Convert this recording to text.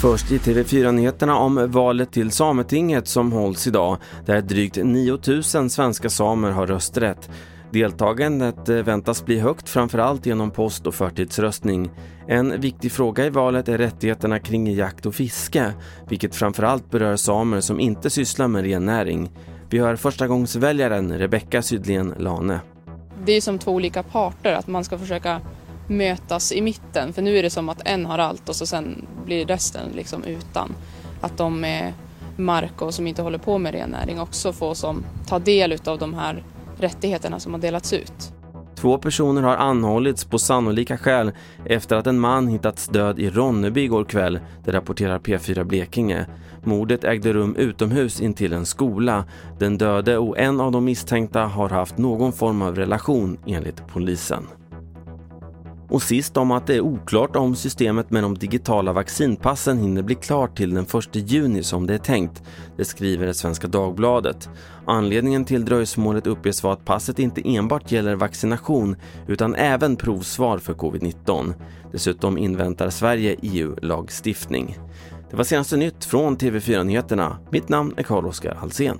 Först i TV4-nyheterna om valet till Sametinget som hålls idag, där drygt 9000 svenska samer har rösträtt. Deltagandet väntas bli högt framförallt genom post och förtidsröstning. En viktig fråga i valet är rättigheterna kring jakt och fiske, vilket framförallt berör samer som inte sysslar med rennäring. Vi hör förstagångsväljaren Rebecka Sydlén Lane. Det är som två olika parter, att man ska försöka mötas i mitten. För nu är det som att en har allt och så sen blir resten liksom utan. Att de med mark och som inte håller på med rennäring också får som, ta del av de här rättigheterna som har delats ut. Två personer har anhållits på sannolika skäl efter att en man hittats död i Ronneby igår kväll, det rapporterar P4 Blekinge. Mordet ägde rum utomhus intill en skola. Den döde och en av de misstänkta har haft någon form av relation enligt polisen. Och sist om att det är oklart om systemet med de digitala vaccinpassen hinner bli klart till den 1 juni som det är tänkt. Det skriver det Svenska Dagbladet. Anledningen till dröjsmålet uppges vara att passet inte enbart gäller vaccination utan även provsvar för covid-19. Dessutom inväntar Sverige EU-lagstiftning. Det var senaste nytt från TV4 Nyheterna. Mitt namn är Carl-Oskar Alsén.